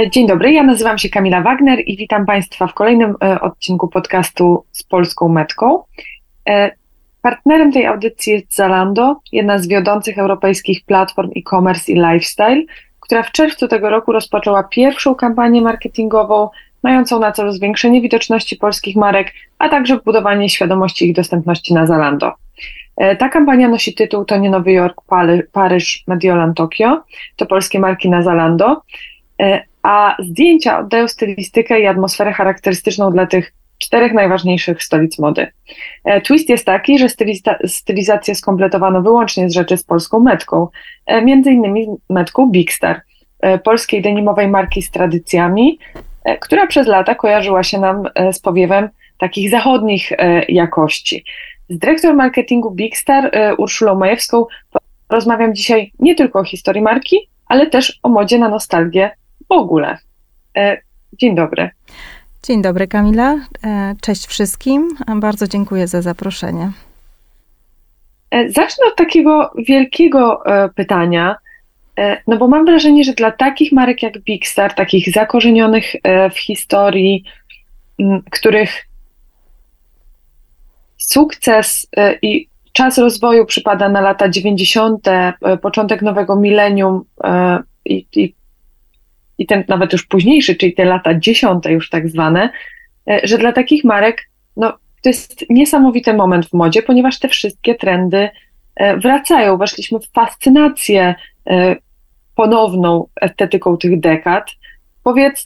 E, dzień dobry, ja nazywam się Kamila Wagner i witam Państwa w kolejnym e, odcinku podcastu z Polską Metką. E, partnerem tej audycji jest Zalando, jedna z wiodących europejskich platform e-commerce i lifestyle, która w czerwcu tego roku rozpoczęła pierwszą kampanię marketingową mającą na celu zwiększenie widoczności polskich marek, a także budowanie świadomości ich dostępności na Zalando. Ta kampania nosi tytuł To nie Nowy Jork, Paryż, Mediolan, Tokio. To polskie marki na Zalando a zdjęcia oddają stylistykę i atmosferę charakterystyczną dla tych czterech najważniejszych stolic mody. E, twist jest taki, że stylizację skompletowano wyłącznie z rzeczy z polską metką, e, między innymi metką Big Star, e, polskiej denimowej marki z tradycjami, która przez lata kojarzyła się nam z powiewem takich zachodnich jakości. Z dyrektor marketingu Big Star, Urszulą Majewską, rozmawiam dzisiaj nie tylko o historii marki, ale też o modzie na nostalgię w ogóle. E, dzień dobry. Dzień dobry, Kamila. E, cześć wszystkim. Bardzo dziękuję za zaproszenie. E, zacznę od takiego wielkiego pytania. No bo mam wrażenie, że dla takich marek jak Big Star, takich zakorzenionych w historii, których sukces i czas rozwoju przypada na lata 90., początek nowego milenium i, i i ten nawet już późniejszy, czyli te lata dziesiąte już tak zwane, e, że dla takich marek no, to jest niesamowity moment w modzie, ponieważ te wszystkie trendy e, wracają. Weszliśmy w fascynację e, ponowną estetyką tych dekad. Powiedz,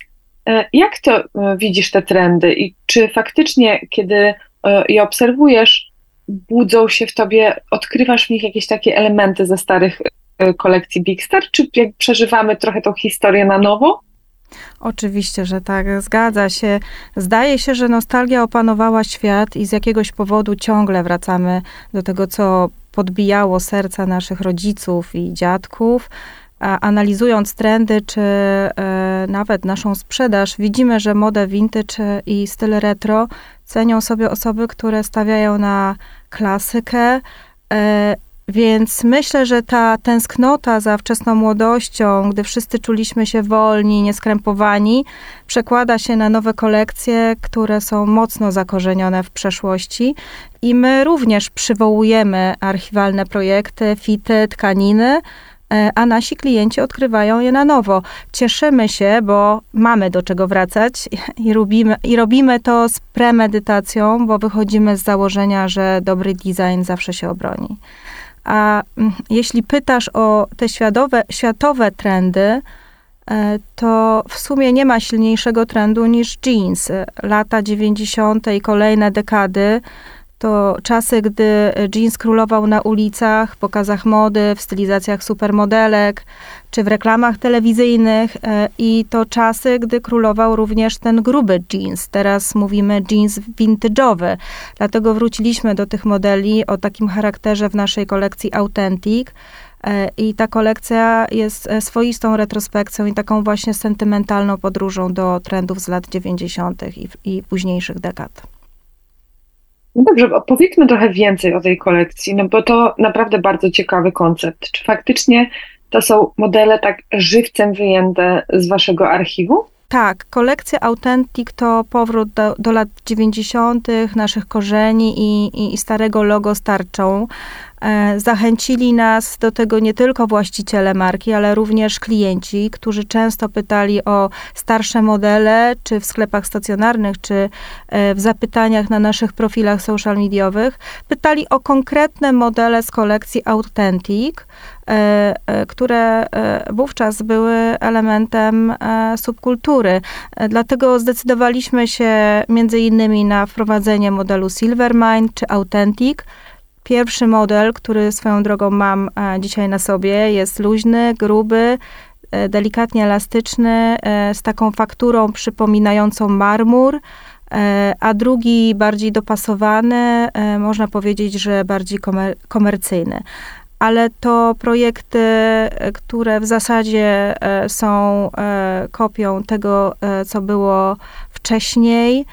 jak to widzisz te trendy i czy faktycznie, kiedy je obserwujesz, budzą się w tobie, odkrywasz w nich jakieś takie elementy ze starych kolekcji Big Star, czy przeżywamy trochę tą historię na nowo? Oczywiście, że tak, zgadza się. Zdaje się, że nostalgia opanowała świat i z jakiegoś powodu ciągle wracamy do tego, co podbijało serca naszych rodziców i dziadków. Analizując trendy, czy e, nawet naszą sprzedaż, widzimy, że modę vintage i styl retro cenią sobie osoby, które stawiają na klasykę, e, więc myślę, że ta tęsknota za wczesną młodością, gdy wszyscy czuliśmy się wolni, nieskrępowani, przekłada się na nowe kolekcje, które są mocno zakorzenione w przeszłości. I my również przywołujemy archiwalne projekty, fity, tkaniny, e, a nasi klienci odkrywają je na nowo. Cieszymy się, bo mamy do czego wracać i robimy, i robimy to z premedytacją, bo wychodzimy z założenia, że dobry design zawsze się obroni. A mm, jeśli pytasz o te światowe, światowe trendy, e, to w sumie nie ma silniejszego trendu niż jeans. Lata 90. i kolejne dekady to czasy, gdy jeans królował na ulicach, pokazach mody, w stylizacjach supermodelek, czy w reklamach telewizyjnych e, i to czasy, gdy królował również ten gruby jeans. Teraz mówimy jeans vintage'owy. Dlatego wróciliśmy do tych modeli o takim charakterze w naszej kolekcji Authentic. E, I ta kolekcja jest e, swoistą retrospekcją i taką właśnie sentymentalną podróżą do trendów z lat 90. i, i późniejszych dekad. No dobrze, opowiedzmy trochę więcej o tej kolekcji, no bo to naprawdę bardzo ciekawy koncept. Czy faktycznie to są modele tak żywcem wyjęte z waszego archiwum? Tak, kolekcja Authentic to powrót do, do lat 90., naszych korzeni i, i, i starego logo starczą. E, zachęcili nas do tego nie tylko właściciele marki, ale również klienci, którzy często pytali o starsze modele, czy w sklepach stacjonarnych, czy e, w zapytaniach na naszych profilach social mediowych. Pytali o konkretne modele z kolekcji Authentic, które wówczas były elementem subkultury. Dlatego zdecydowaliśmy się między innymi na wprowadzenie modelu Silvermine czy Authentic, Pierwszy model, który swoją drogą mam e, dzisiaj na sobie, jest luźny, gruby, e, delikatnie elastyczny, e, z taką fakturą przypominającą marmur, a drugi bardziej dopasowany, można powiedzieć, że bardziej komer komercyjny. Ale to projekty, które w zasadzie są kopią tego, co było wcześniej.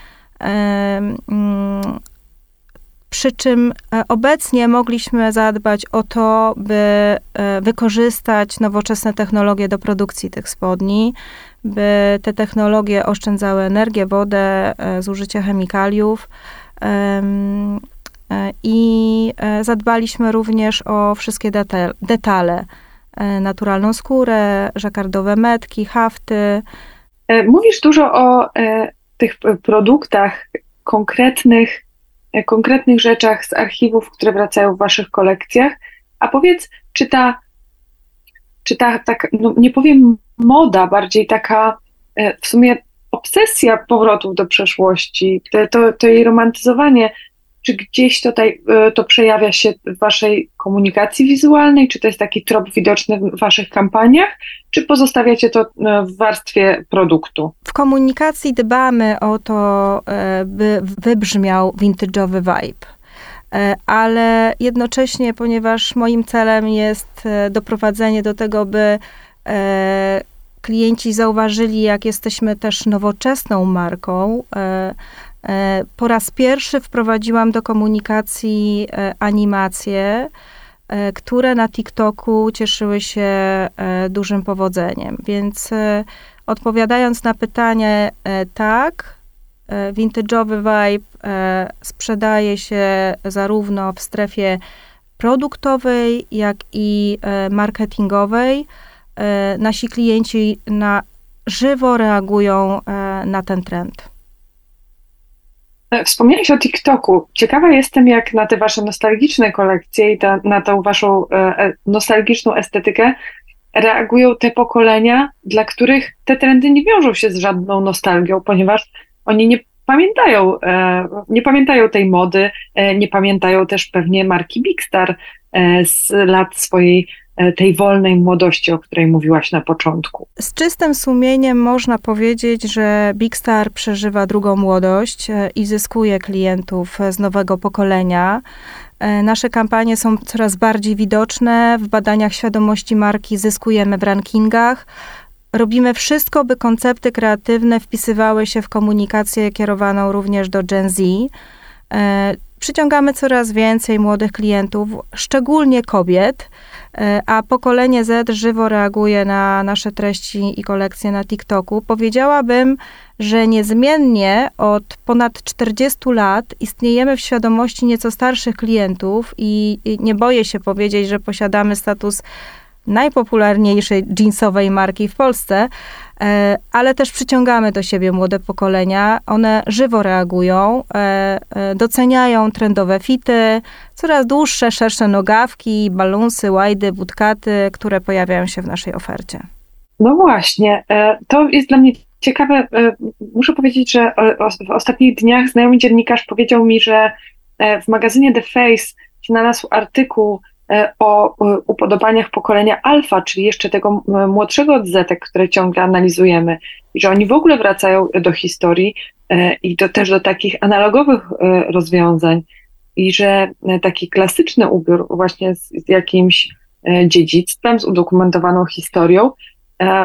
Przy czym e, obecnie mogliśmy zadbać o to, by e, wykorzystać nowoczesne technologie do produkcji tych spodni. by te technologie oszczędzały energię, wodę, zużycie chemikaliów. I zadbaliśmy również o wszystkie detale. Naturalną skórę, żakardowe metki, hafty. Mówisz dużo o tych produktach konkretnych, e, konkretnych rzeczach z archiwów, które wracają w waszych kolekcjach. A powiedz, czy ta, czy ta tak, no nie powiem moda, bardziej taka e, w sumie obsesja powrotów do przeszłości, to, to jej romantyzowanie czy gdzieś tutaj e, to przejawia się w waszej komunikacji wizualnej? Czy to jest taki trop widoczny w waszych kampaniach? Czy pozostawiacie to e, w warstwie produktu? W komunikacji dbamy o to, e, by wybrzmiał vintage'owy vibe ale jednocześnie, ponieważ moim celem jest doprowadzenie do tego, by klienci zauważyli, jak jesteśmy też nowoczesną marką, E, po raz pierwszy wprowadziłam do komunikacji e, animacje, e, które na TikToku cieszyły się dużym powodzeniem. Więc odpowiadając na pytanie, tak, vintage'owy vibe sprzedaje się zarówno w strefie produktowej, jak i marketingowej. Nasi klienci na żywo reagują na ten trend. E, wspomniałeś o TikToku. Ciekawa jestem, jak na te wasze nostalgiczne kolekcje i ta, na tą waszą e, e, nostalgiczną estetykę reagują te pokolenia, dla których te trendy nie wiążą się z żadną nostalgią, ponieważ oni nie pamiętają, e, nie pamiętają tej mody, e, nie pamiętają też pewnie marki Big Star e, z lat swojej E, tej wolnej młodości, o której mówiłaś na początku. Z czystym sumieniem można powiedzieć, że Big Star przeżywa drugą młodość e, i zyskuje klientów z nowego pokolenia. E, nasze kampanie są coraz bardziej widoczne. W badaniach świadomości marki zyskujemy w rankingach. Robimy wszystko, by koncepty kreatywne wpisywały się w komunikację kierowaną również do Gen Z. Przyciągamy coraz więcej młodych klientów, szczególnie kobiet. E, a pokolenie Z żywo reaguje na nasze treści i kolekcje na TikToku. Powiedziałabym, że niezmiennie od ponad 40 lat istniejemy w świadomości nieco starszych klientów i nie boję się powiedzieć, że posiadamy status najpopularniejszej jeansowej marki w Polsce, ale też przyciągamy do siebie młode pokolenia. One żywo reagują, e, e, doceniają trendowe fity, coraz dłuższe, szersze nogawki, balunsy, łajdy, budkaty, które pojawiają się w naszej ofercie. No właśnie, to jest dla mnie ciekawe. Muszę powiedzieć, że w ostatnich dniach znajomy dziennikarz powiedział mi, że w magazynie The Face znalazł artykuł E, o upodobaniach pokolenia alfa, czyli jeszcze tego młodszego od zetek, które ciągle analizujemy, i że oni w ogóle wracają do historii e, i do, też do takich analogowych e, rozwiązań, i że taki klasyczny ubiór właśnie z, z jakimś dziedzictwem, z udokumentowaną historią,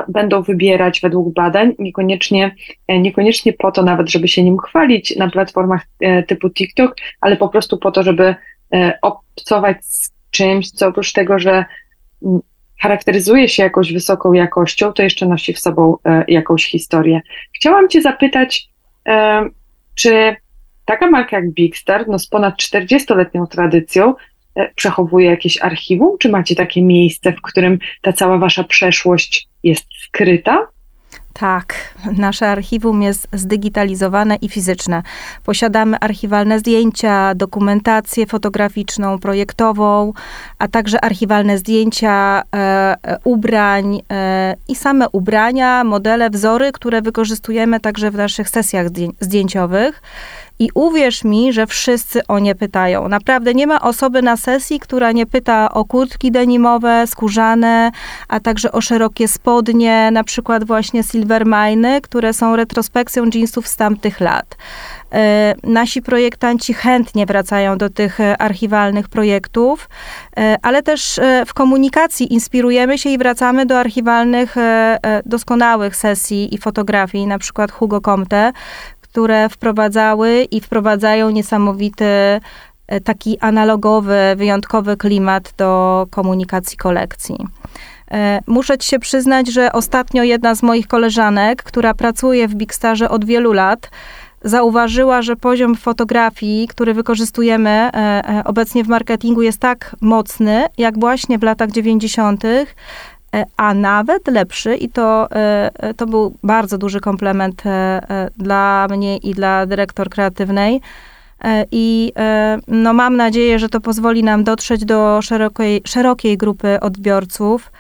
będą wybierać według badań, niekoniecznie, niekoniecznie po to nawet, żeby się nim chwalić na platformach typu TikTok, ale po prostu po to, żeby obcować z czymś, co oprócz tego, że charakteryzuje się jakąś wysoką jakością, to jeszcze nosi w sobą e, jakąś historię. Chciałam Cię zapytać, e, czy taka marka jak Big Star, no z ponad 40-letnią tradycją, e, przechowuje jakieś archiwum? Czy macie takie miejsce, w którym ta cała Wasza przeszłość jest skryta? Tak, nasze archiwum jest zdigitalizowane i fizyczne. Posiadamy archiwalne zdjęcia, dokumentację fotograficzną, projektową, a także archiwalne zdjęcia e, e ubrań e, i same ubrania, modele, wzory, które wykorzystujemy także w naszych sesjach zdjęciowych. I uwierz mi, że wszyscy o nie pytają. Naprawdę nie ma osoby na sesji, która nie pyta o kurtki denimowe, skórzane, a także o szerokie spodnie, na przykład właśnie Silvermine, które są retrospekcją jeansów z tamtych lat. E, nasi projektanci chętnie wracają do tych e, archiwalnych projektów, e, ale też w komunikacji inspirujemy się i wracamy do archiwalnych, doskonałych sesji i fotografii, na przykład Hugo Comte, które wprowadzały i wprowadzają niesamowity taki analogowy, wyjątkowy klimat do komunikacji kolekcji. Muszę ci się przyznać, że ostatnio jedna z moich koleżanek, która pracuje w Big Starze od wielu lat, zauważyła, że poziom fotografii, który wykorzystujemy e, e, obecnie w marketingu, jest tak mocny, jak właśnie w latach 90., e, a nawet lepszy, i to, to był bardzo duży komplement dla mnie i dla dyrektor kreatywnej. I no, mam nadzieję, że to pozwoli nam dotrzeć do szerokiej, szerokiej grupy odbiorców.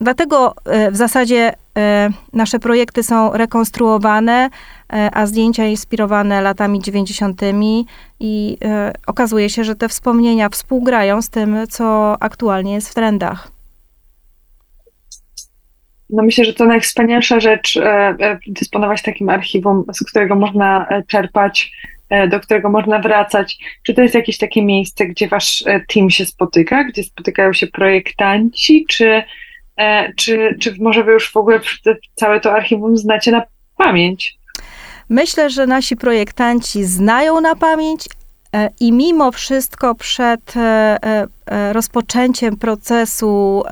Dlatego w zasadzie E, nasze projekty są rekonstruowane, e, a zdjęcia inspirowane latami 90. i e, okazuje się, że te wspomnienia współgrają z tym, co aktualnie jest w trendach. No myślę, że to najwspanialsza rzecz dysponować takim archiwum, z którego można czerpać, do którego można wracać. Czy to jest jakieś takie miejsce, gdzie wasz team się spotyka, gdzie spotykają się projektanci, czy E, czy, czy może wy już w ogóle całe to archiwum znacie na pamięć? Myślę, że nasi projektanci znają na pamięć e, i mimo wszystko przed e, rozpoczęciem procesu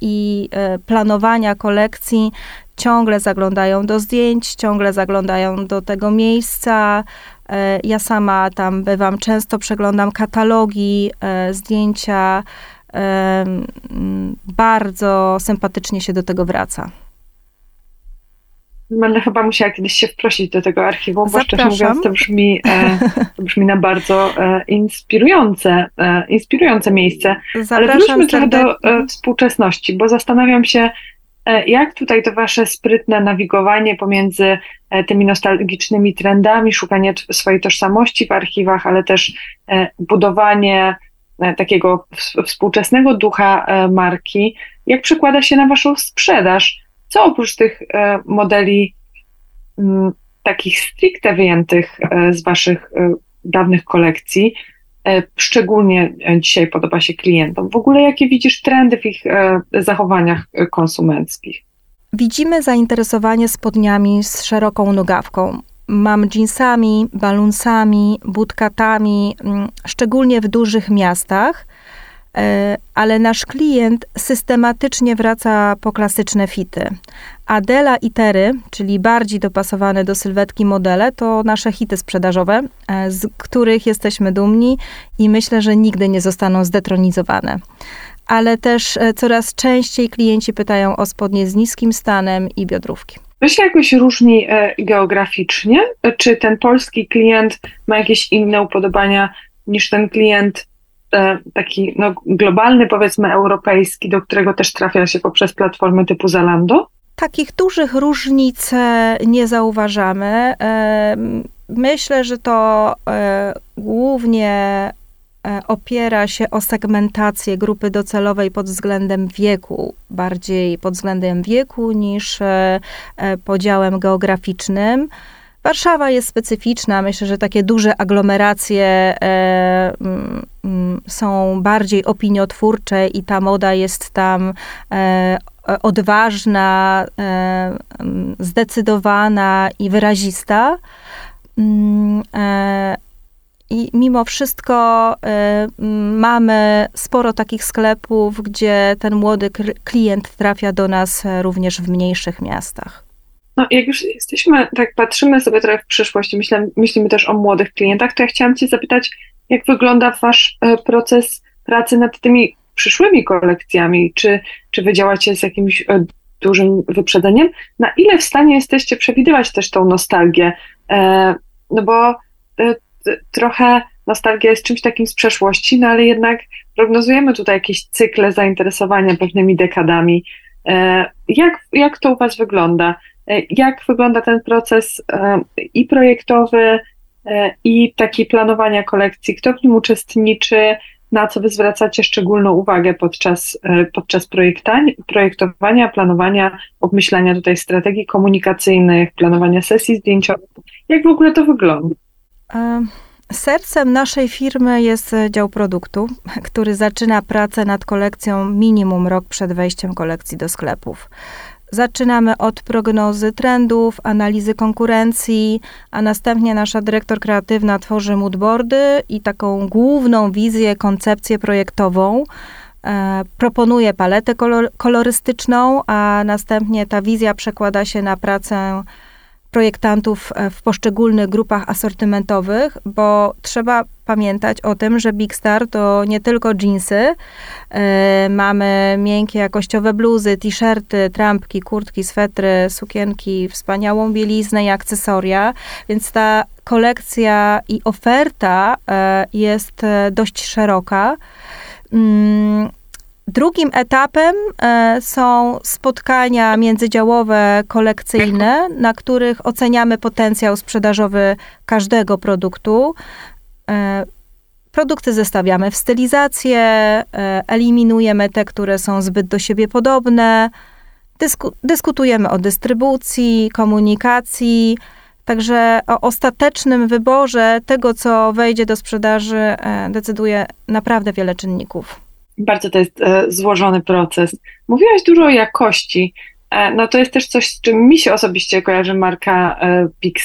i planowania kolekcji ciągle zaglądają do zdjęć, ciągle zaglądają do tego miejsca. Ja sama tam bywam, często przeglądam katalogi, zdjęcia bardzo sympatycznie się do tego wraca. Będę chyba musiała kiedyś się wprosić do tego archiwum, bo szczerze mówiąc to brzmi, e, to brzmi na bardzo e, inspirujące, e, inspirujące miejsce. Zapraszam Ale wróćmy trochę do współczesności, bo zastanawiam się, jak tutaj to wasze sprytne nawigowanie pomiędzy tymi nostalgicznymi trendami, szukanie swojej tożsamości w archiwach, ale też budowanie E, takiego współczesnego ducha e, marki, jak przekłada się na Waszą sprzedaż? Co oprócz tych e, modeli mm, takich stricte wyjętych z Waszych dawnych kolekcji, szczególnie dzisiaj podoba się klientom? W ogóle jakie widzisz trendy w ich zachowaniach konsumenckich? Widzimy zainteresowanie spodniami z szeroką nogawką mam jeansami, balunsami, budkatami, mm, szczególnie w dużych miastach, e, ale nasz klient systematycznie wraca po klasyczne fity. Adela i Tery, czyli bardziej dopasowane do sylwetki modele, to nasze hity sprzedażowe, e, z których jesteśmy dumni i myślę, że nigdy nie zostaną zdetronizowane. Ale też e, coraz częściej klienci pytają o spodnie z niskim stanem i biodrówki. To się jakoś różni e, geograficznie? Czy ten polski klient ma jakieś inne upodobania niż ten klient e, taki no, globalny, powiedzmy europejski, do którego też trafia się poprzez platformy typu Zalando? Takich dużych różnic e, nie zauważamy. Myślę, że to głównie E, opiera się o segmentację grupy docelowej pod względem wieku, bardziej pod względem wieku niż e, e, podziałem geograficznym. Warszawa jest specyficzna. Myślę, że takie duże aglomeracje są bardziej opiniotwórcze i ta moda jest tam odważna, zdecydowana i wyrazista. Mm, i mimo wszystko y, mamy sporo takich sklepów, gdzie ten młody klient trafia do nas również w mniejszych miastach. No, jak już jesteśmy, tak patrzymy sobie trochę w przyszłość, myślimy też o młodych klientach, to ja chciałam Cię zapytać, jak wygląda Wasz e, proces pracy nad tymi przyszłymi kolekcjami? Czy, czy Wy działacie z jakimś e, dużym wyprzedzeniem? Na ile w stanie jesteście przewidywać też tą nostalgię? E, no bo trochę nostalgia jest czymś takim z przeszłości, no ale jednak prognozujemy tutaj jakieś cykle zainteresowania pewnymi dekadami. Jak, jak to u Was wygląda? E, jak wygląda ten proces e, i projektowy, i taki planowania kolekcji? Kto w nim uczestniczy? Na co Wy zwracacie szczególną uwagę podczas, podczas projektowania, planowania, obmyślania tutaj strategii komunikacyjnych, planowania sesji zdjęciowych? Jak w ogóle to wygląda? Sercem naszej firmy jest dział produktu, który zaczyna pracę nad kolekcją minimum rok przed wejściem kolekcji do sklepów. Zaczynamy od prognozy trendów, analizy konkurencji, a następnie nasza dyrektor kreatywna tworzy moodboardy i taką główną wizję, koncepcję projektową. proponuje paletę kolorystyczną, a następnie ta wizja przekłada się na pracę projektantów e, w poszczególnych grupach asortymentowych, bo trzeba pamiętać o tym, że Big Star to nie tylko jeansy. E, mamy miękkie, jakościowe bluzy, t-shirty, trampki, kurtki, swetry, sukienki, wspaniałą bieliznę i akcesoria, więc ta kolekcja i oferta e, jest dość szeroka. Mm, Drugim etapem e, są spotkania międzydziałowe kolekcyjne, na których oceniamy potencjał sprzedażowy każdego produktu. E, produkty zestawiamy w stylizację, e, eliminujemy te, które są zbyt do siebie podobne, dysku, dyskutujemy o dystrybucji, komunikacji, Także o ostatecznym wyborze tego, co wejdzie do sprzedaży, decyduje naprawdę wiele czynników. Bardzo to jest e, złożony proces. Mówiłaś dużo o jakości. E, no to jest też coś, z czym mi się osobiście kojarzy marka e, Big.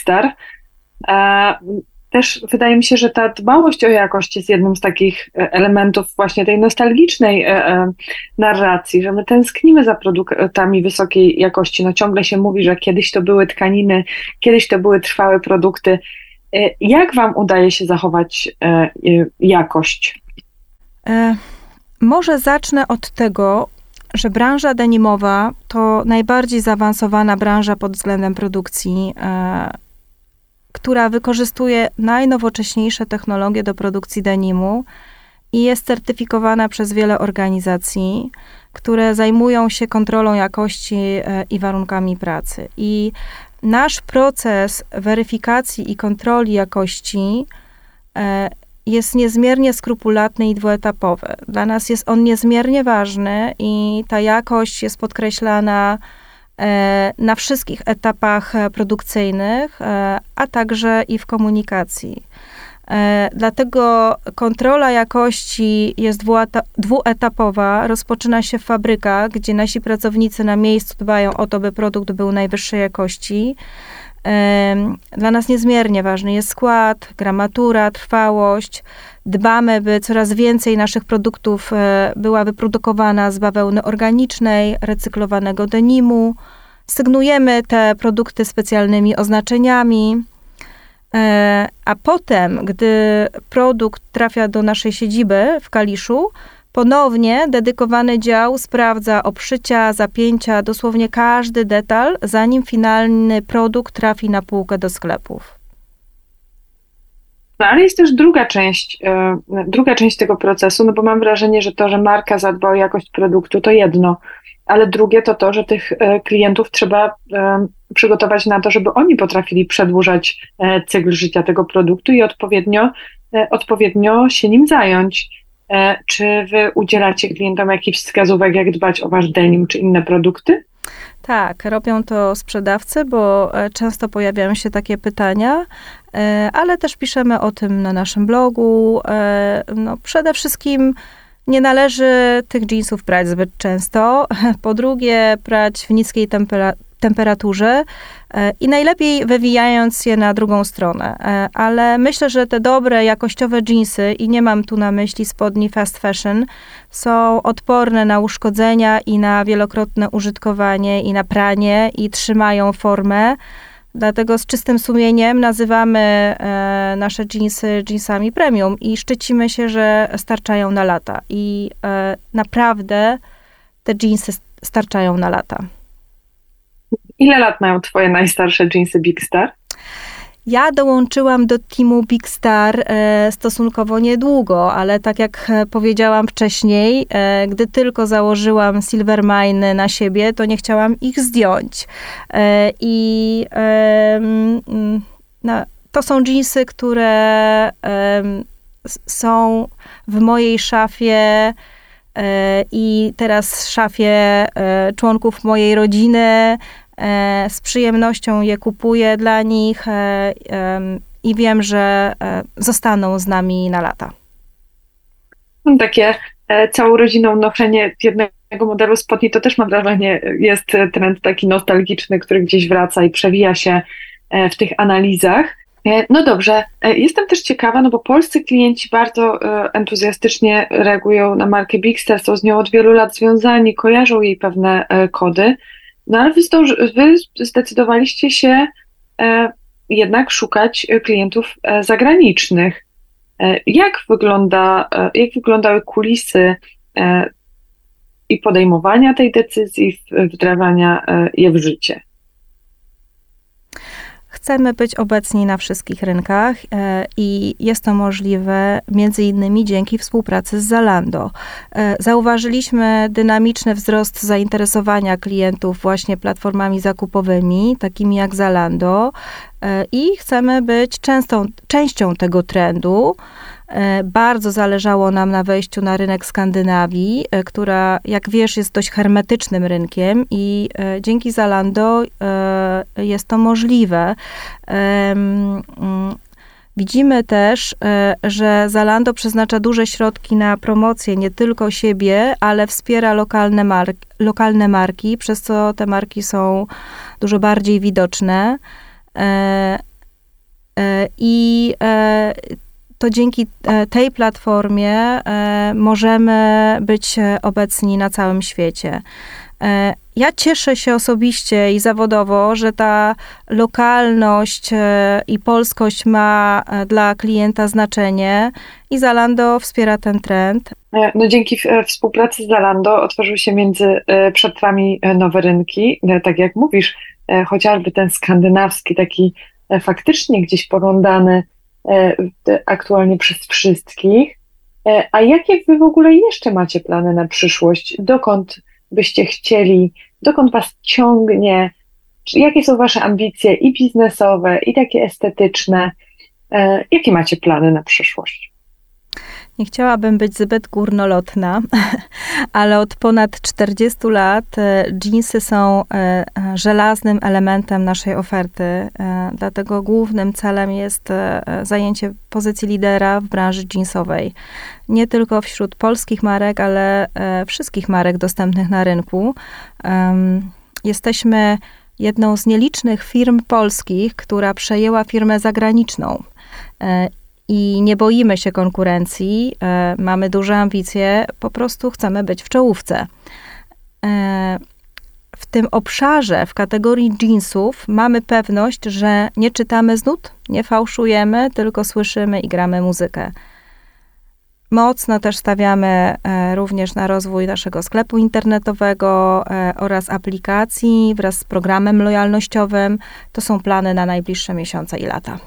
Też wydaje mi się, że ta dbałość o jakość jest jednym z takich elementów właśnie tej nostalgicznej narracji, że my tęsknimy za produktami wysokiej jakości. No ciągle się mówi, że kiedyś to były tkaniny, kiedyś to były trwałe produkty. Jak Wam udaje się zachować jakość? Może zacznę od tego, że branża denimowa to najbardziej zaawansowana branża pod względem produkcji, e, która wykorzystuje najnowocześniejsze technologie do produkcji denimu i jest certyfikowana przez wiele organizacji, które zajmują się kontrolą jakości e, i warunkami pracy. I nasz proces weryfikacji i kontroli jakości e, jest niezmiernie skrupulatny i dwuetapowy. Dla nas jest on niezmiernie ważny i ta jakość jest podkreślana na wszystkich etapach e, produkcyjnych, e, a także i w komunikacji. Dlatego kontrola jakości jest dwuetapowa. Rozpoczyna się w fabrykach, gdzie nasi pracownicy na miejscu dbają o to, by produkt był najwyższej jakości. Dla nas niezmiernie ważny jest skład, gramatura, trwałość. Dbamy, by coraz więcej naszych produktów e, była wyprodukowana z bawełny organicznej, recyklowanego denimu. Sygnujemy te produkty specjalnymi oznaczeniami. E, a potem, gdy produkt trafia do naszej siedziby w Kaliszu, Ponownie dedykowany dział sprawdza obszycia, zapięcia, dosłownie każdy detal, zanim finalny produkt trafi na półkę do sklepów. No, ale jest też druga część, e, druga część tego procesu, no bo mam wrażenie, że to, że marka zadba o jakość produktu, to jedno, ale drugie to to, że tych e, klientów trzeba e, przygotować na to, żeby oni potrafili przedłużać cykl życia tego produktu i odpowiednio, odpowiednio się nim zająć. E, czy wy udzielacie klientom jakichś wskazówek, jak dbać o wasz denim czy inne produkty? Tak, robią to sprzedawcy, bo e, często pojawiają się takie pytania, e, ale też piszemy o tym na naszym blogu. No, przede wszystkim nie należy tych jeansów prać zbyt często. Po drugie, prać w niskiej temperaturze temperaturze e, i najlepiej wywijając je na drugą stronę. E, ale myślę, że te dobre, jakościowe jeansy, i nie mam tu na myśli spodni fast fashion, są odporne na uszkodzenia i na wielokrotne użytkowanie i na pranie i trzymają formę. Dlatego z czystym sumieniem nazywamy e, nasze jeansy jeansami premium i szczycimy się, że starczają na lata. I naprawdę te jeansy starczają na lata. Ile lat mają twoje najstarsze jeansy Big Star? Ja dołączyłam do teamu Big Star e, stosunkowo niedługo, ale tak jak e, powiedziałam wcześniej, e, gdy tylko założyłam Silvermine na siebie, to nie chciałam ich zdjąć. I no, to są jeansy, które są w mojej szafie i teraz szafie członków mojej rodziny. E, z przyjemnością je kupuję dla nich e, i wiem, że e, zostaną z nami na lata. Takie całą rodziną noszenie jednego modelu spodni to też mam wrażenie jest trend taki nostalgiczny, który gdzieś wraca i przewija się w tych analizach. No dobrze, jestem też ciekawa, no bo polscy klienci bardzo entuzjastycznie reagują na markę Bigster, są z nią od wielu lat związani, kojarzą jej pewne kody, no ale wy, wy zdecydowaliście się jednak szukać klientów zagranicznych. Jak, wygląda, jak wyglądały kulisy i podejmowania tej decyzji, wdrażania je w życie? Chcemy być obecni na wszystkich rynkach e, i jest to możliwe między innymi dzięki współpracy z Zalando. E, zauważyliśmy dynamiczny wzrost zainteresowania klientów właśnie platformami zakupowymi, takimi jak Zalando e, i chcemy być częstą, częścią tego trendu. E, bardzo zależało nam na wejściu na rynek Skandynawii, e, która, jak wiesz, jest dość hermetycznym rynkiem i e, dzięki Zalando jest to możliwe. Mm, widzimy też, że Zalando przeznacza duże środki na promocję nie tylko siebie, ale wspiera lokalne, mark lokalne marki, przez co te marki są dużo bardziej widoczne. I to dzięki e, tej platformie e, możemy być e, obecni na całym świecie. Ja cieszę się osobiście i zawodowo, że ta lokalność i polskość ma dla klienta znaczenie i Zalando wspiera ten trend. No dzięki współpracy z Zalando otworzyły się między przed wami nowe rynki, tak jak mówisz, chociażby ten skandynawski, taki faktycznie gdzieś poglądany aktualnie przez wszystkich. E, a jakie wy w ogóle jeszcze macie plany na przyszłość? Dokąd byście chcieli, dokąd was ciągnie? Jakie są wasze ambicje i biznesowe, i takie estetyczne? E, jakie macie plany na przyszłość? Nie chciałabym być zbyt górnolotna, ale od ponad 40 lat jeansy są żelaznym elementem naszej oferty. Dlatego głównym celem jest zajęcie pozycji lidera w branży jeansowej. Nie tylko wśród polskich marek, ale wszystkich marek dostępnych na rynku. Jesteśmy jedną z nielicznych firm polskich, która przejęła firmę zagraniczną i nie boimy się konkurencji, e, mamy duże ambicje, po prostu chcemy być w czołówce. E, w tym obszarze, w kategorii jeansów, mamy pewność, że nie czytamy z nut, nie fałszujemy, tylko słyszymy i gramy muzykę. Mocno też stawiamy e, również na rozwój naszego sklepu internetowego oraz aplikacji wraz z programem lojalnościowym. To są plany na najbliższe miesiące i lata.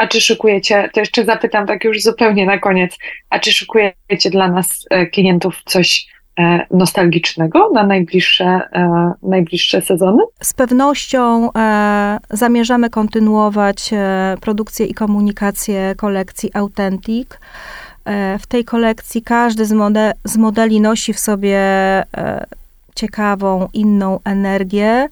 A czy szykujecie, to jeszcze zapytam tak już zupełnie na koniec, a czy szykujecie dla nas e, klientów coś e, nostalgicznego na najbliższe, e, najbliższe sezony? Z pewnością zamierzamy kontynuować produkcję i komunikację kolekcji Authentic. W tej kolekcji każdy z, mode, z modeli nosi w sobie ciekawą, inną energię.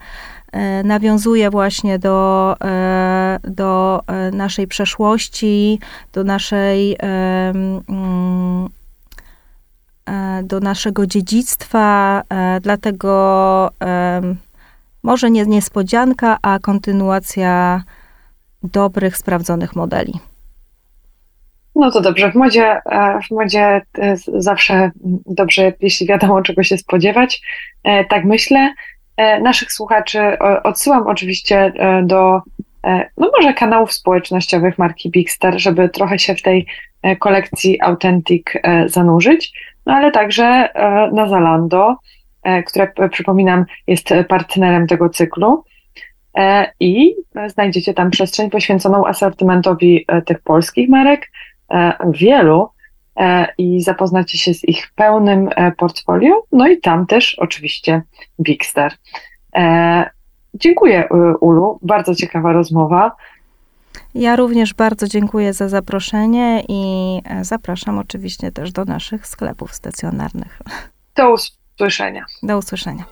E, nawiązuje właśnie do, e, do e, naszej przeszłości, do naszej mm, do naszego dziedzictwa, dlatego może nie niespodzianka, a kontynuacja dobrych, sprawdzonych modeli. No to dobrze. W modzie, w modzie zawsze dobrze, jeśli wiadomo, czego się spodziewać. Tak myślę. E, naszych słuchaczy odsyłam oczywiście e, do e, no może kanałów społecznościowych marki Bigster, żeby trochę się w tej kolekcji Authentic zanurzyć, no ale także na Zalando, które przypominam jest partnerem tego cyklu. I znajdziecie tam przestrzeń poświęconą asortymentowi tych polskich marek, wielu, E, i zapoznacie się z ich pełnym e, portfolio. No i tam też oczywiście Bigster. E, dziękuję Ulu, bardzo ciekawa rozmowa. Ja również bardzo dziękuję za zaproszenie i zapraszam oczywiście też do naszych sklepów stacjonarnych. Do usłyszenia. Do usłyszenia.